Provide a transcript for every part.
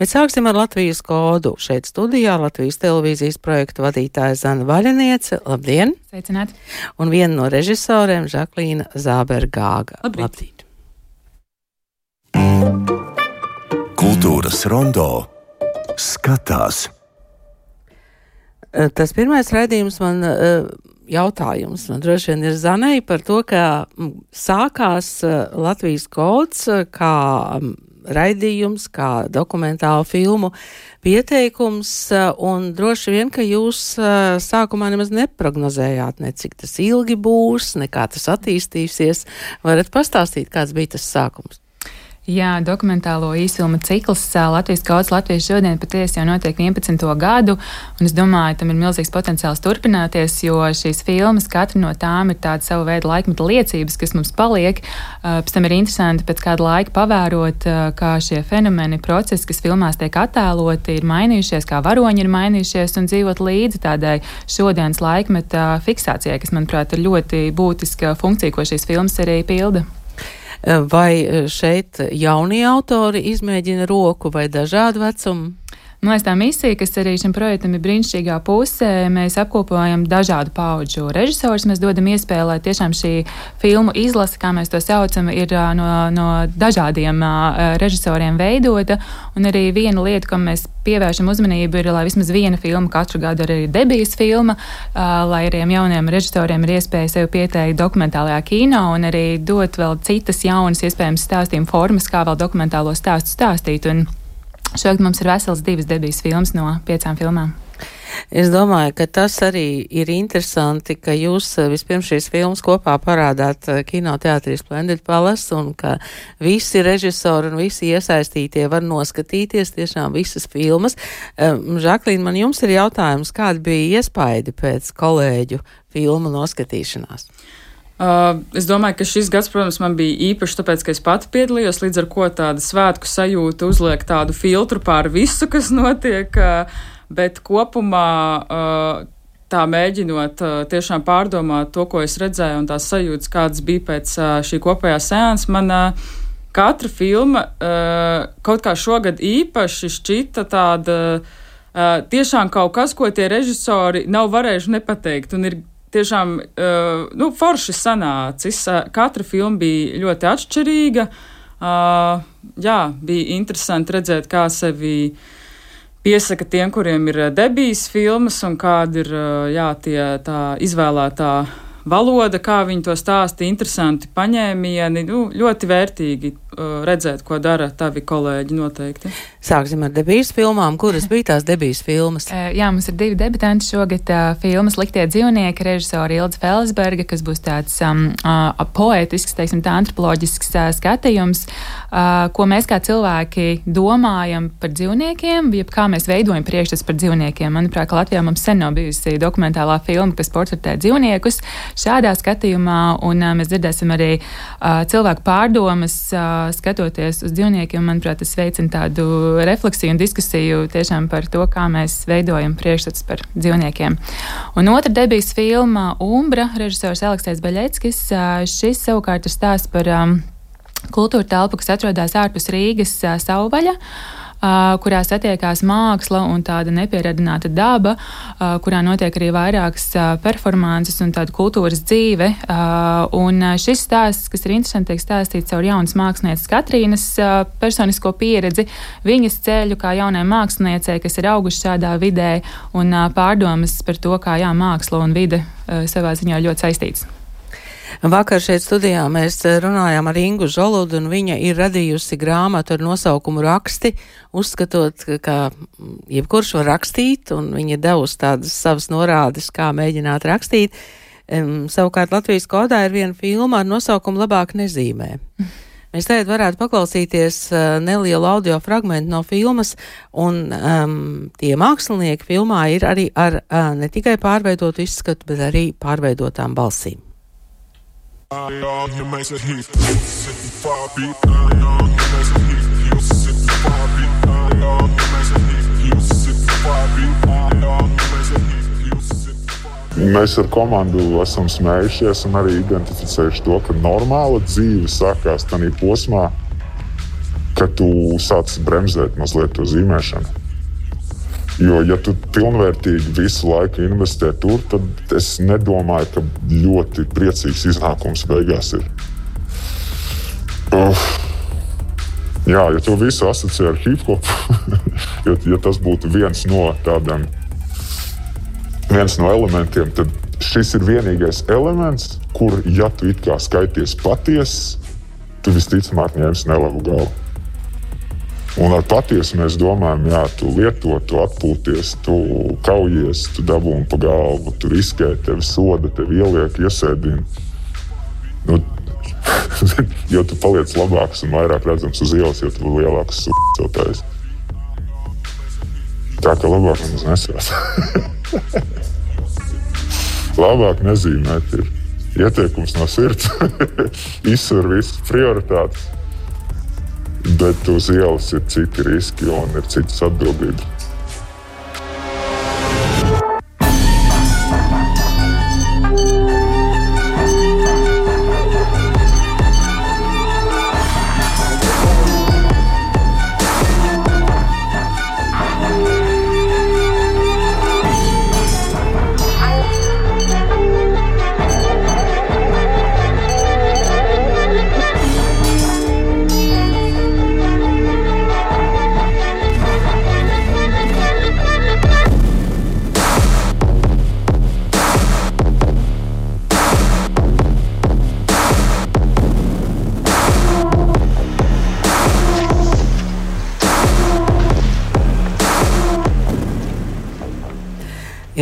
Bet sāksim ar Latvijas kodu. Šeit studijā Latvijas televīzijas projekta vadītāja Zana Vaļiniece. Labdien! Sveicināti! Un viena no režisoriem Žaklīna Zābergāga. Labrīt! Labrīt. Kultūras rondo skatās. Tas pirmais raidījums man jautājums. Man droši vien ir Zanai par to, ka sākās Latvijas kods kā raidījums, kā dokumentālu filmu pieteikums, un droši vien, ka jūs sākumā nemaz neprognozējāt, ne cik tas ilgi būs, ne kā tas attīstīsies. Varat pastāstīt, kāds bija tas sākums? Jā, dokumentālo īsfilmu cikls Latvijas kaudzes Latvijas šodien patiesi jau notiek 11. gadu, un es domāju, tam ir milzīgs potenciāls turpināties, jo šīs filmas katra no tām ir tāda sava veida laikmeta liecības, kas mums paliek. Pēc tam ir interesanti pēc kāda laika pavērot, kā šie fenomeni, procesi, kas filmās tiek attēloti, ir mainījušies, kā varoņi ir mainījušies, un dzīvot līdzi tādai šodienas laikmeta fiksācijai, kas, manuprāt, ir ļoti būtiska funkcija, ko šīs filmas arī pilda. Vai šeit jaunie autori izmēģina roku vai dažādu vecumu? Man liekas, tā misija, kas arī šim projektam ir brīnišķīgā pusē, mēs apkopojam dažādu pauģu režisorus. Mēs dodam iespēju, lai tiešām šī filmu izlase, kā mēs to saucam, ir no, no dažādiem režisoriem veidota. Un arī viena lieta, kam mēs pievēršam uzmanību, ir, lai vismaz viena filma katru gadu arī ir debijas filma, lai arī jauniem režisoriem ir iespēja sevi pieteikt dokumentālajā kino un arī dot vēl citas jaunas, iespējams, stāstījumu formas, kā vēl dokumentālo stāstu stāstīt. Un Šogad mums ir vesels divas debijas filmas no piecām filmām. Es domāju, ka tas arī ir interesanti, ka jūs eh, vispirms šīs filmas kopā parādāt eh, kinoteātrī Splendid Palace un ka visi režisori un visi iesaistītie var noskatīties tiešām visas filmas. Žaklīna, man jums ir jautājums, kāda bija iespaidi pēc kolēģu filmu noskatīšanās? Uh, es domāju, ka šis gads, protams, man bija īpašs, tāpēc, ka es pati piedalījos, līdz ar to tāda svētku sajūta uzliek tādu filtru pār visu, kas notiek, uh, bet kopumā uh, tā mēģinot tiešām pārdomāt to, ko es redzēju, un tās sajūtas, kādas bija pēc šī kopējā sēnes, man katra filma kaut kā šogad īpaši šķita tāda. Uh, tiešām kaut kas, ko tie režisori nav varējuši nepateikt, un ir tiešām uh, nu, forši sanācis. Katra filma bija ļoti atšķirīga. Uh, jā, bija interesanti redzēt, kā sevi piesaka tiem, kuriem ir debijas filmas, un kāda ir jā, tie, tā izvēlētā valoda, kā viņi to stāsta, interesanti paņēmieni, nu, ļoti vērtīgi redzēt, ko dara tavi kolēģi noteikti. Sāksim ar debijas filmām. Kuras bija tās debijas filmas? Uh, jā, mums ir divi debitanti šogad uh, filmas Liktie dzīvnieki, režisori Ilds Felsberga, kas būs tāds um, uh, poetisks, teiksim, tā antropoloģisks uh, skatījums, uh, ko mēs kā cilvēki domājam par dzīvniekiem, jeb kā mēs veidojam priekšstats par dzīvniekiem. Manuprāt, Latvijā mums sen nav bijusi dokumentālā filma, kas portretē dzīvniekus šādā skatījumā, un uh, mēs dzirdēsim arī uh, cilvēku pārdomas, uh, skatoties uz dzīvniekiem. Manuprāt, tas veicina tādu refleksiju un diskusiju tiešām par to, kā mēs veidojam priekšstats par dzīvniekiem. Un otra debijas filma Umbra, režisors Aleksējs Baļeckis. Šis savukārt ir stāsts par um, kultūra telpu, kas atrodas ārpus Rīgas savvaļa. Uh, kurā satiekās māksla un tāda nepieradināta daba, kurā notiek arī vairākas performances un tāda kultūras dzīve. Un šis stāsts, kas ir interesanti, tiek stāstīts caur jaunas mākslinieces Katrīnas personisko pieredzi, viņas ceļu kā jaunai māksliniecei, kas ir auguši šādā vidē, un pārdomas par to, kā jā, māksla un vide savā ziņā ļoti saistīts. Vakar šeit studijā mēs eh, runājām ar Ingu Žoludu, un viņa ir radījusi grāmatu ar nosaukumu Raksti, uzskatot, ka jebkurš var rakstīt, un viņa devusi tādas savas norādes, kā mēģināt rakstīt. Um, savukārt Latvijas kodā ir viena filma ar nosaukumu Labāk nezīmē. Mēs tagad varētu paklausīties uh, nelielu audio fragment no filmas, un um, tie mākslinieki filmā ir arī ar uh, ne tikai pārveidotu izskatu, bet arī pārveidotām balsīm. Mēs ar komandu esam smējušies un arī identificējuši to, ka normāla dzīve sākās tajā posmā, ka tu sāc bremzēt mazliet to zīmēšanu. Jo, ja tu pilnvērtīgi visu laiku investē tur, tad es nedomāju, ka ļoti priecīgs iznākums beigās ir. Uh, jā, ja to visu asociē ar hip hop, ja, ja tas būtu viens no tādiem, viens no elementiem, tad šis ir vienīgais elements, kur, ja tu it kā skaities patiesi, tu visticamāk ņemsi nelabu galvu. Un ar patiesu mēs domājam, jā, tu lieto, tu atpūties, tu kaujies, tu dabūni pa galvu, tu riskē, tevi soda, tevi ieliek, iesēdina. Nu, jo tu paliec labāks un vairāk redzams uz ielas, jo tu lielāks sūdzotājs. Tā kā labāk mums nesās. labāk nezīmēt ir ieteikums no sirds. Izsver visas prioritātes bet uz ielas ir citi riski un ir citas atbildības.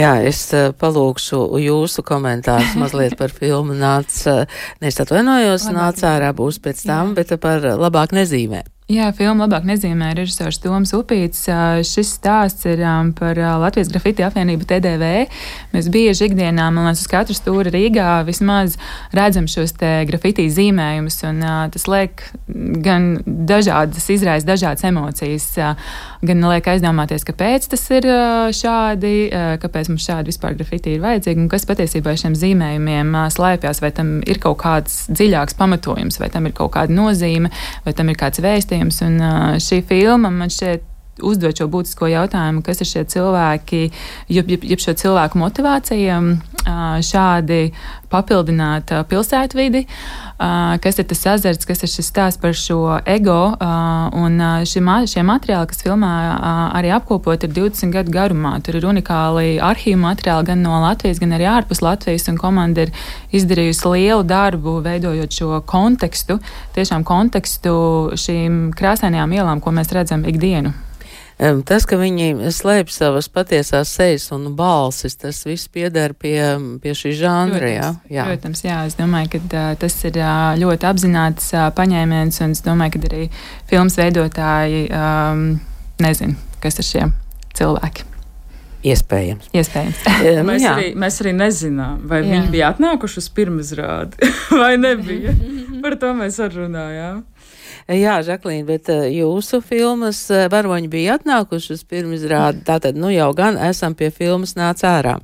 Jā, es uh, palūkšu jūsu komentārus mazliet par filmu nāc, uh, nevis atvainojos, nāc ārā būs pēc tam, Jā. bet par labāk nezīmē. Jā, filmu labāk nezīmē režisors Toms Upīts. Šis stāsts ir par Latvijas grafiti apvienību TDV. Mēs bieži ikdienā, man liekas, uz katru stūri Rīgā vismaz redzam šos te grafiti zīmējumus, un tas liek gan dažādas, izraisa dažādas emocijas, gan liek aizdomāties, kāpēc tas ir šādi, kāpēc mums šādi vispār grafiti ir vajadzīgi, un kas patiesībā šiem zīmējumiem slēpjas, vai tam ir kaut kāds dziļāks pamatojums, vai tam ir kaut kāda nozīme, vai tam ir kāds vēstījums. Un šī filma man šķiet uzdot šo būtisko jautājumu, kas ir šie cilvēki, jeb, jeb, jeb šo cilvēku motivācija šādi papildināt pilsētvidi, kas ir tas azarts, kas ir šis stāsts par šo ego. Un šie, šie materiāli, kas filmā arī apkopot, ir 20 gadu garumā. Tur ir unikāli arhīvu materiāli gan no Latvijas, gan arī ārpus Latvijas, un komanda ir izdarījusi lielu darbu, veidojot šo kontekstu, tiešām kontekstu šīm krāsainajām ielām, ko mēs redzam ikdienu. Tas, ka viņi slēpj savas patiesās sejas un balsis, tas viss pieder pie, pie šī žanra. Protams, jā, jā. Protams, jā, es domāju, ka uh, tas ir uh, ļoti apzināts uh, paņēmiens, un es domāju, ka arī filmas veidotāji um, nezin, kas ir šie cilvēki. Iespējams. Iespējams. mēs, arī, mēs arī nezinām, vai jā. viņi bija atnākuši uz pirmizrādi vai nebija. Par to mēs arī runājām. Jā, Žaklīna, bet eh, jūsu filmas eh, varoņi bija atnākuši uz pirmizrādi, tātad, nu jau gan esam pie filmas nāc ārā.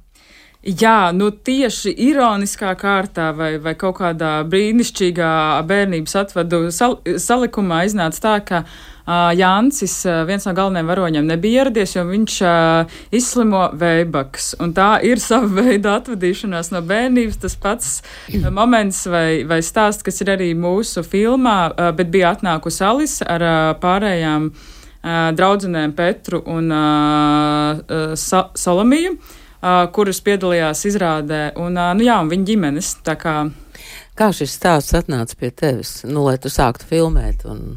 Jā, nu tieši ironiskā kārtā vai, vai kaut kādā brīnišķīgā bērnības atvadu sal, salikumā iznāca tā, ka uh, Jānis, uh, viens no galvenajiem varoņiem, nebija ieradies, jo viņš uh, izslimo vējbaks. Un tā ir sava veida atvadīšanās no bērnības, tas pats moments vai, vai stāsts, kas ir arī mūsu filmā, uh, bet bija atnākusi Alis ar uh, pārējām uh, draudzenēm Petru un uh, uh, Sa Salomiju. Uh, uh, kuras piedalījās izrādē, un, nu jā, un viņa ģimenes. Kā... kā šis stāsts atnāca pie tevis, nu, lai tu sāktu filmēt? Un...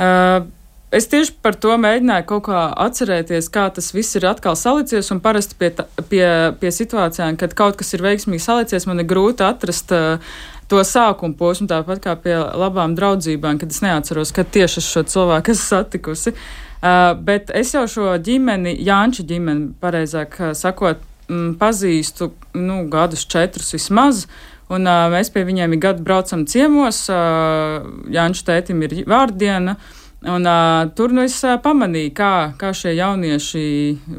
Uh, Es tieši par to mēģināju kaut kā atcerēties, kā tas viss ir atkal salicies. Un parasti pie, ta, pie, pie situācijām, kad kaut kas ir veiksmīgi salicies, man ir grūti atrast uh, to sākuma posmu, tāpat kā pie labām draudzībām, kad es neatceros, kad tieši es šo cilvēku esmu satikusi. Uh, bet es jau šo ģimeni, Jāņa ģimeni, pareizāk uh, sakot, m, pazīstu nu, gadus četrus vismaz. Un, uh, mēs pie viņiem ik gadu braucam ciemos. Uh, Jānis tētim ir vārdiena. Un, uh, tur nu es uh, pamanīju, kā, kā šie jaunieši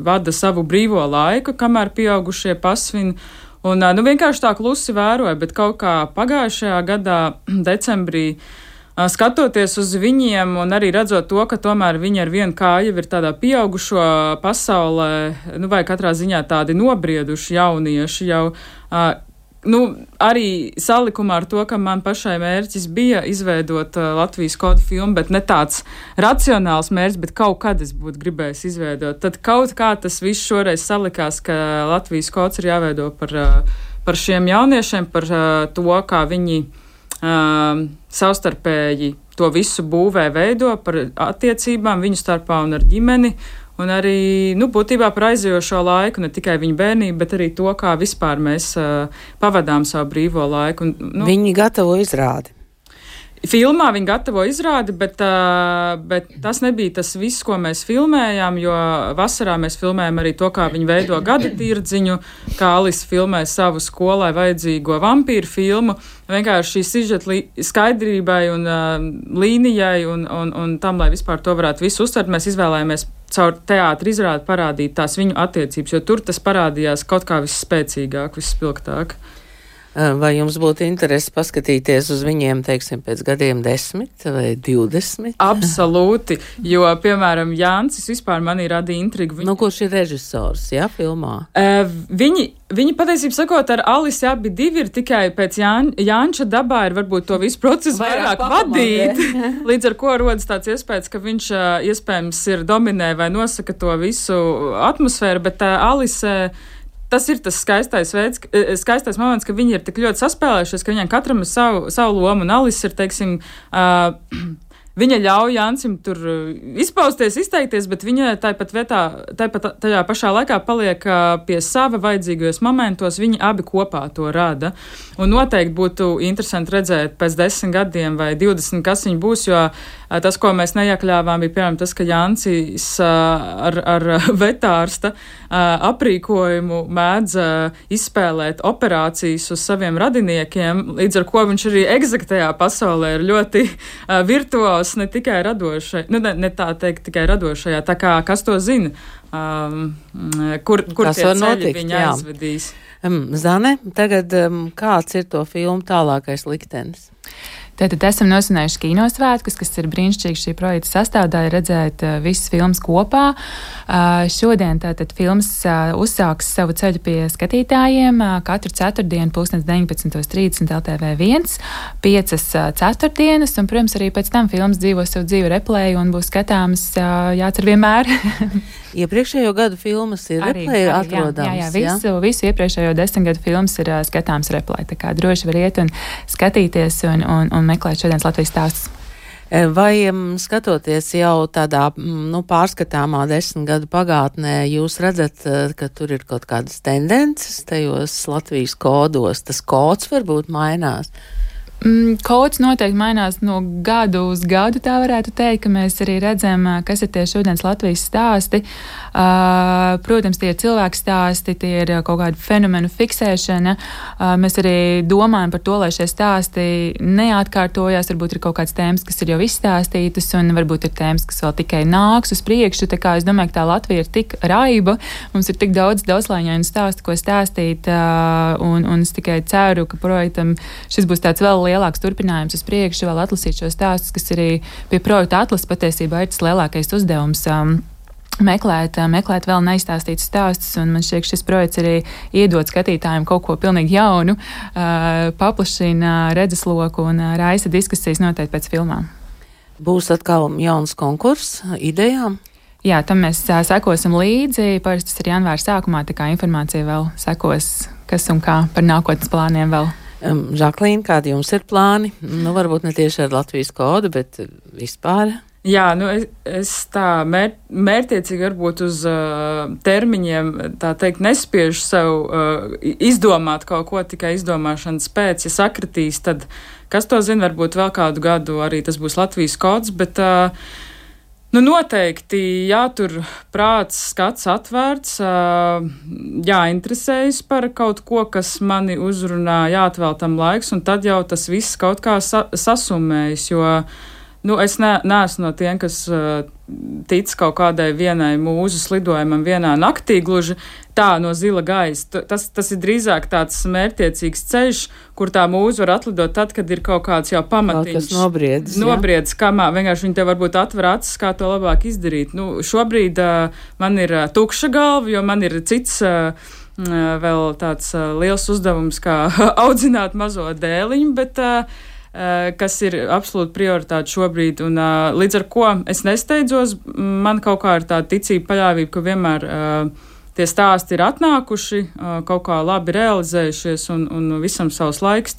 vada savu brīvo laiku, kamēr pieaugušie pasvin. Un, uh, nu, vienkārši tā klusi vēroja, bet kaut kā pagājušajā gadā, decembrī, uh, skatoties uz viņiem un arī redzot to, ka tomēr viņi ar vienu kāju ir tādā pieaugušo pasaulē, nu, vai katrā ziņā tādi nobrieduši jaunieši jau. Uh, nu, arī salikumā ar to, ka man pašai mērķis bija izveidot uh, Latvijas kodu filmu, bet ne tāds racionāls mērķis, bet kaut kad es būtu gribējis izveidot. Tad kaut kā tas viss šoreiz salikās, ka Latvijas kods ir jāveido par, uh, par šiem jauniešiem, par to, kā viņi um, savstarpēji to visu būvē, veido par attiecībām viņu starpā un ar ģimeni. Un arī nu, būtībā par aizjošo laiku, ne tikai viņa bērnību, bet arī to, kā vispār mēs uh, pavadām savu brīvo laiku. Un, nu, viņi gatavo izrādi. Filmā viņi gatavo izrādi, bet, bet tas nebija tas viss, ko mēs filmējām, jo vasarā mēs filmējām arī to, kā viņi veido gada tirdziņu, kā Alisa filmē savu skolai vajadzīgo vampīru filmu. Vienkārši šī sižeta skaidrībai un līnijai un, un, un tam, lai vispār to varētu visu uztvert, mēs izvēlējāmies caur teātri izrādi parādīt tās viņu attiecības, jo tur tas parādījās kaut kā visspēcīgāk, visspilgtāk. Eh, vai jums būtu interesi paskatīties uz viņiem, teiksim, pēc gadiem desmit vai divdesmit? Absolūti, jo, piemēram, Jānis vispār manī radīja intrigu. Viņ... Nu, kurš ir režisors, jā, filmā? Uh, viņi, viņi patiesībā sakot, ar Alisi abi divi ir tikai pēc Jāņa, Jāņša dabā ir varbūt to visu procesu vairāk, vairāk vadīt, līdz ar ko rodas tāds iespējas, ka viņš uh, iespējams ir dominē vai nosaka to visu atmosfēru, bet uh, Alise tas ir tas skaistais veids, eh, skaistais moments, ka viņi ir tik ļoti saspēlējušies, ka viņiem katram ir savu, savu lomu, un Alis ir, teiksim, uh, Viņa ļauj Jansim tur izpausties, izteikties, bet viņa tāpat vietā, tāpat tajā pašā laikā paliek pie sava vajadzīgajos momentos. Viņi abi kopā to rada. Un noteikti būtu interesanti redzēt pēc desmit gadiem vai divdesmit, kas viņi būs, jo tas, ko mēs neiekļāvām, bija piemēram tas, ka Jansis ar, ar vetārsta aprīkojumu mēdz izspēlēt operācijas uz saviem radiniekiem, līdz ar ko viņš arī egzaktajā pasaulē ir ļoti virtuos ne tikai radošai, nu ne, ne tā teikt tikai radošajā, tā kā kas to zina, um, kur, kur tas ceļi notikt, viņa jā. aizvedīs. Um, Zane, tagad um, kāds ir to filmu tālākais liktenis? Tātad esam nosinājuši kinosvētkus, kas ir brīnišķīgi šī projekta sastāvdaļa, redzēt uh, visas filmas kopā. Uh, šodien tātad filmas uh, uzsāks savu ceļu pie skatītājiem uh, katru ceturtdienu, 19.30 LTV1, piecas uh, ceturtdienas, un, protams, arī pēc tam filmas dzīvo savu dzīvi replēju un būs skatāms uh, jācer vienmēr. Iepriekšējo gadu filmas ir replēja atrodams. Jā, jā, jā, visu, jā? visu iepriekšējo desmit gadu filmas ir uh, skatāms replēja, tā kā droši var iet un skatīties un, un, un meklēt šodienas Latvijas stāstus. E, vai skatoties jau tādā nu, pārskatāmā desmit gadu pagātnē, jūs redzat, e, ka tur ir kaut kādas tendences tajos Latvijas kodos? Tas kods varbūt mainās. Mm, kods noteikti mainās no gada uz gadu, tā varētu teikt, ka mēs arī redzam, kas ir tie šodienas Latvijas stāsti. Uh, protams, tie ir cilvēku stāsti, tie ir kaut kāda fenomenu fiksēšana. Uh, mēs arī domājam par to, lai šie stāsti neatkārtojās. Varbūt ir kaut kāds tēmas, kas ir jau izstāstītas, un varbūt ir tēmas, kas vēl tikai nāks uz priekšu. Tā kā es domāju, ka tā Latvija ir tik raiba, mums ir tik daudz daudzslāņainu stāstu, ko stāstīt, uh, un, un es tikai ceru, ka projektam šis būs tāds vēl lielāks turpinājums uz priekšu, vēl atlasīt šos stāstus, kas arī pie projekta atlases patiesībā ir tas lielākais uzdevums. Um, meklēt, uh, meklēt vēl neizstāstītus stāstus, un man šķiet, šis projekts arī iedod skatītājiem kaut ko pilnīgi jaunu, uh, paplašina redzesloku un uh, raisa diskusijas noteikti pēc filmām. Būs atkal jauns konkurss idejām. Jā, tam mēs uh, sekosim līdzi. Parasti tas ir janvāra sākumā, tā kā informācija vēl sekos, kas un kā par nākotnes plāniem vēl. Žaklīna, kādi jums ir plāni? Nu, varbūt ne tieši ar Latvijas kodu, bet vispār. Jā, nu es, es tā mēr, mērķiecīgi varbūt uz uh, termiņiem, teikt, nespiežu sev uh, izdomāt kaut ko tikai izdomāšanas pēc. Ja sakritīs, tad kas to zina, varbūt vēl kādu gadu arī tas būs Latvijas kods, bet uh, Nu, noteikti jātur prāts, skats atvērts, jāinteresējas par kaut ko, kas mani uzrunā, jāatvēl tam laiks, un tad jau tas viss kaut kā sa sasumējas, jo Nu, es ne, neesmu no tiem, kas uh, tic kaut kādai vienai mūzu slidojumam vienā naktī, gluži tā no zila gaisa. Tas, tas ir drīzāk tāds mērķiecīgs ceļš, kur tā mūza var atlidot tad, kad ir kaut kāds jau pamatiņš. Tas nobriedz. Nobriedz, kamā vienkārši viņi te varbūt atver acis, kā to labāk izdarīt. Nu, šobrīd uh, man ir uh, tukša galva, jo man ir cits. Uh, vēl tāds uh, liels uzdevums, kā audzināt mazo dēliņu, bet uh, kas ir absolūti prioritāte šobrīd. Un, eh, līdz ar to es nesteidzos, man kaut kā ir tā ticība, paļāvība, ka vienmēr eh, tie stāsti ir atnākuši, kaut kā labi realizējušies un, un visam savs laiks.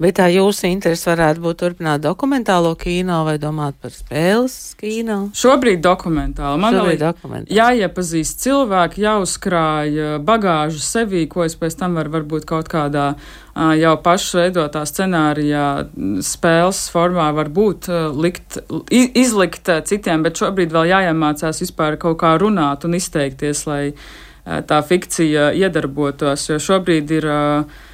Bet tā jūsu interese varētu būt turpināt dokumentālo kino vai domāt par spēles kino? Šobrīd dokumentāli. Man Šobrīd dokumentāli. jāiepazīst cilvēki, jāuzkrāj bagāžu sevī, ko es pēc tam varu varbūt kaut kādā jau pašu veidotā scenārijā spēles formā varbūt likt, izlikt citiem, bet šobrīd vēl jāiemācās vispār kaut kā runāt un izteikties, lai tā fikcija iedarbotos, jo šobrīd ir uh,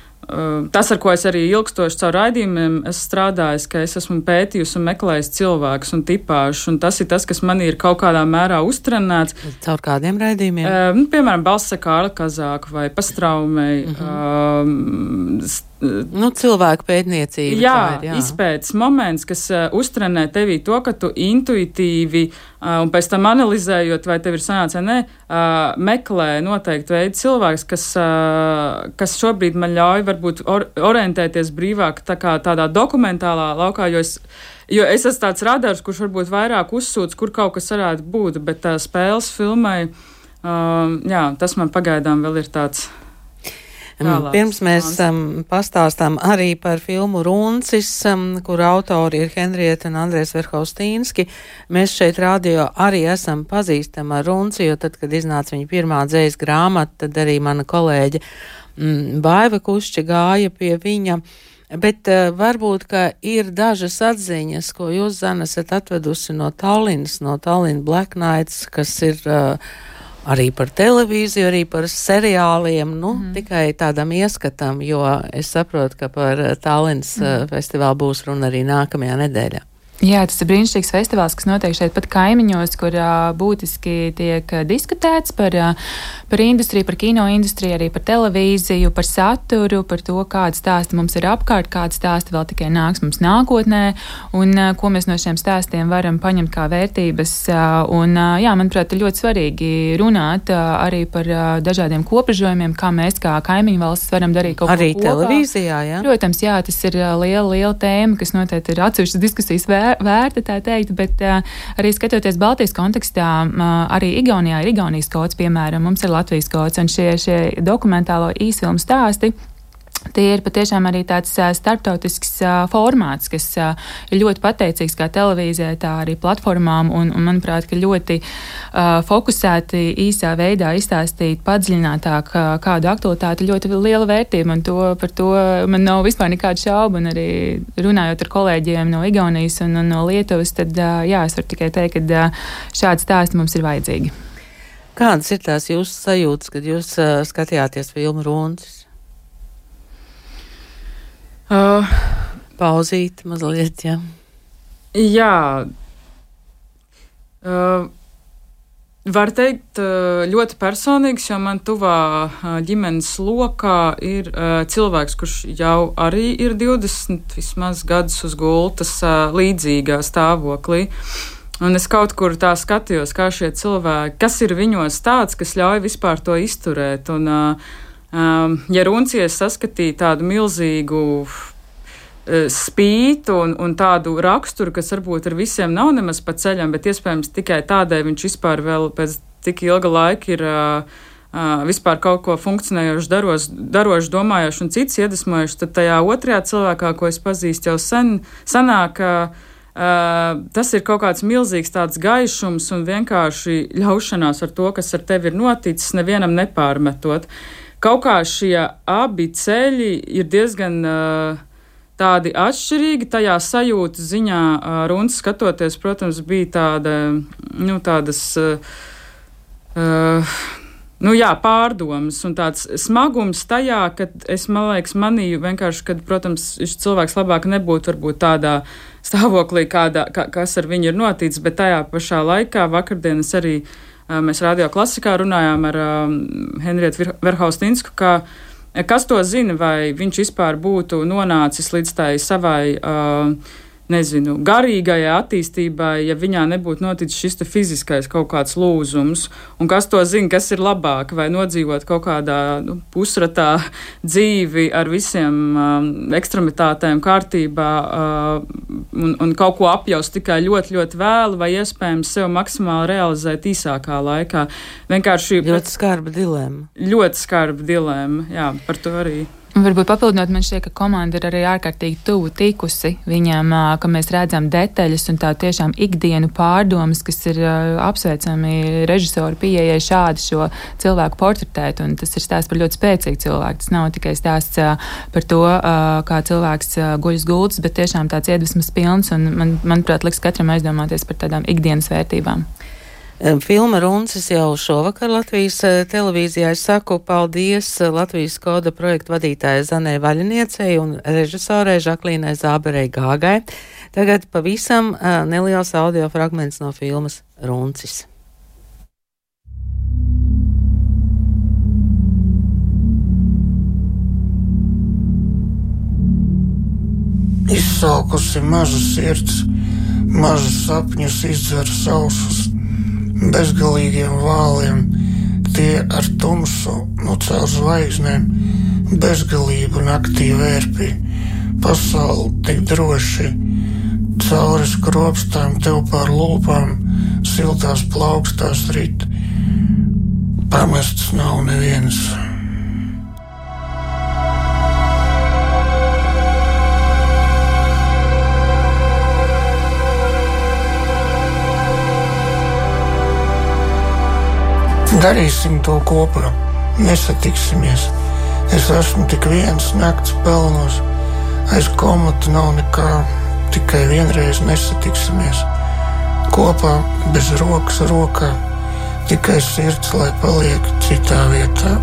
Tas, ar ko es arī ilgstoši caur raidījumiem esmu strādājis, ka es esmu pētījusi un meklējis cilvēkus un tipāžus, un tas ir tas, kas man ir kaut kādā mērā uztrenēts. Caur kādiem raidījumiem? Uh, nu, piemēram, Balsa Kārla Kazāka vai Pastraumei. Uh -huh. uh, Nu, cilvēku pētniecība. Jā, ir, jā. izpētes moments, kas uh, uztrenē tevī to, ka tu intuitīvi uh, un pēc tam analizējot, vai tev ir sanācis vai nē, uh, meklē noteikti veidu cilvēks, kas, uh, kas šobrīd man ļauj varbūt or orientēties brīvāk tā kā tādā dokumentālā laukā, jo es, jo es esmu tāds radars, kurš varbūt vairāk uzsūdz, kur kaut kas varētu būt, bet tā spēles filmai, uh, jā, tas man pagaidām vēl ir tāds Tālāk, Pirms mēs um, pastāstām arī par filmu Runcis, um, kur autori ir Henrieta un Andrēs Verhaustīnski. Mēs šeit radio arī esam pazīstami ar Runci, jo tad, kad iznāca viņa pirmā dzējas grāmata, tad arī mana kolēģe mm, Baiva Kušķa gāja pie viņa. Bet uh, varbūt, ka ir dažas atziņas, ko jūs, Zana, esat atvedusi no Tallinas, no Tallinn Black Nights, kas ir uh, arī par televīziju, arī par seriāliem, nu, mm. tikai tādam ieskatam, jo es saprotu, ka par Tallinas mm. festivālu būs runa arī nākamajā nedēļā. Jā, tas ir brīnišķīgs festivāls, kas notiek šeit pat kaimiņos, kur uh, būtiski tiek diskutēts par, uh, par industriju, par kino industriju, arī par televīziju, par saturu, par to, kāda stāsta mums ir apkārt, kāda stāsta vēl tikai nāks mums nākotnē, un uh, ko mēs no šiem stāstiem varam paņemt kā vērtības. Uh, un, uh, jā, manuprāt, ir ļoti svarīgi runāt uh, arī par uh, dažādiem kopražojumiem, kā mēs kā kaimiņu valsts varam darīt kaut arī ko. Arī televīzijā, jā. Protams, jā, tas ir uh, liela, liela tēma, kas noteikti ir atsevišķas diskusijas vērts vērta, tā teikt, bet arī skatoties Baltijas kontekstā, arī Igaunijā ir Igaunijas kods, piemēram, mums ir Latvijas kods, un šie, šie dokumentālo īsfilmu stāsti Tie ir patiešām arī tāds starptautisks formāts, kas ir ļoti pateicīgs kā televīzijai, tā arī platformām, un, un manuprāt, ka ļoti uh, fokusēti īsā veidā izstāstīt padziļinātāk kādu aktualitāti ļoti liela vērtība, un to, par to man nav vispār nekādu šaubu, un arī runājot ar kolēģiem no Igaunijas un, un no Lietuvas, tad uh, jā, es varu tikai teikt, ka uh, šādi stāsti mums ir vajadzīgi. Kādas ir tās jūsu sajūtas, kad jūs uh, skatījāties filmu Runcis? Uh, Pauzīt mazliet, jā. Jā. Uh, Var teikt, ļoti personīgs, jo man tuvā ģimenes lokā ir cilvēks, kurš jau arī ir 20 vismaz gadus uz gultas līdzīgā stāvoklī. Un es kaut kur tā skatījos, kā šie cilvēki, kas ir viņos tāds, kas ļauj vispār to izturēt. Un, uh, ja Runcies saskatīja tādu milzīgu uh, spītu un, un tādu raksturu, kas varbūt ar visiem nav nemaz pa ceļam, bet iespējams tikai tādēļ viņš vispār vēl pēc tik ilga laika ir uh, uh, vispār kaut ko funkcionējoši, daros, daroši, domājoši un cits iedvesmojoši, tad tajā otrajā cilvēkā, ko es pazīstu jau sen, sanāk, uh, Uh, tas ir kaut kāds milzīgs tāds gaišums un vienkārši ļaušanās ar to, kas ar tevi ir noticis, nevienam nepārmetot. Uh, kaut kā šie abi ceļi ir diezgan uh, tādi atšķirīgi. Tajā sajūta ziņā uh, runas skatoties, protams, bija tāda, nu, tādas. Uh, nu, jā, pārdomas un tāds smagums tajā, ka es, liekas, manīju vienkārši, ka, protams, šis cilvēks labāk nebūtu varbūt tādā stāvoklī, kādā, kā, kas ar viņu ir noticis, bet tajā pašā laikā vakardienas arī mēs radio klasikā runājām ar Henrietu Verhaustinsku, ka kas to zina, vai viņš vispār būtu nonācis līdz tai savai uh, nezinu, garīgajai attīstībai, ja viņā nebūtu noticis šis fiziskais kaut kāds lūzums. Un kas to zina, kas ir labāk, vai nodzīvot kaut kādā nu, pusratā dzīvi ar visiem um, ekstremitātēm kārtībā uh, un, un kaut ko apjaust tikai ļoti, ļoti vēlu, vai iespējams sev maksimāli realizēt īsākā laikā. Vienkārši ļoti skarba dilēma. Ļoti skarba dilēma, jā, par to arī. Varbūt papildinot, man šķiet, ka komanda ir arī ārkārtīgi tuvu tikusi viņam, ka mēs redzam detaļas un tā tiešām ikdienu pārdomas, kas ir apsveicami režisoru pieejai šādi šo cilvēku portretēt. Un tas ir stāsts par ļoti spēcīgu cilvēku. Tas nav tikai stāsts par to, kā cilvēks guļas gultas, bet tiešām tāds iedvesmas pilns un, man, manuprāt, liks katram aizdomāties par tādām ikdienas vērtībām. Filma Runcis jau šovakar Latvijas eh, televīzijā. Es saku paldies eh, Latvijas koda projektu vadītājai Zanē Vaļiniecei un režisorei Žaklīnai Zāberei Gāgai. Tagad pavisam uh, neliels audio fragments no filmas Runcis. Izsalkusi maza sirds, mazus sapņus izdzer sausus bezgalīgiem vāliem, tie ar tumsu no caur zvaigznēm, bezgalību naktī vērpi, pasauli tik droši, cauri skropstām tev pār lūpām, siltās plaukstās rit, pamests nav neviens. Darīsim to kopā, nesatiksimies. Es esmu tik viens nakts pelnos, aiz komata nav nekā, tikai vienreiz nesatiksimies. Kopā, bez rokas rokā, tikai sirds, lai paliek citā vietā.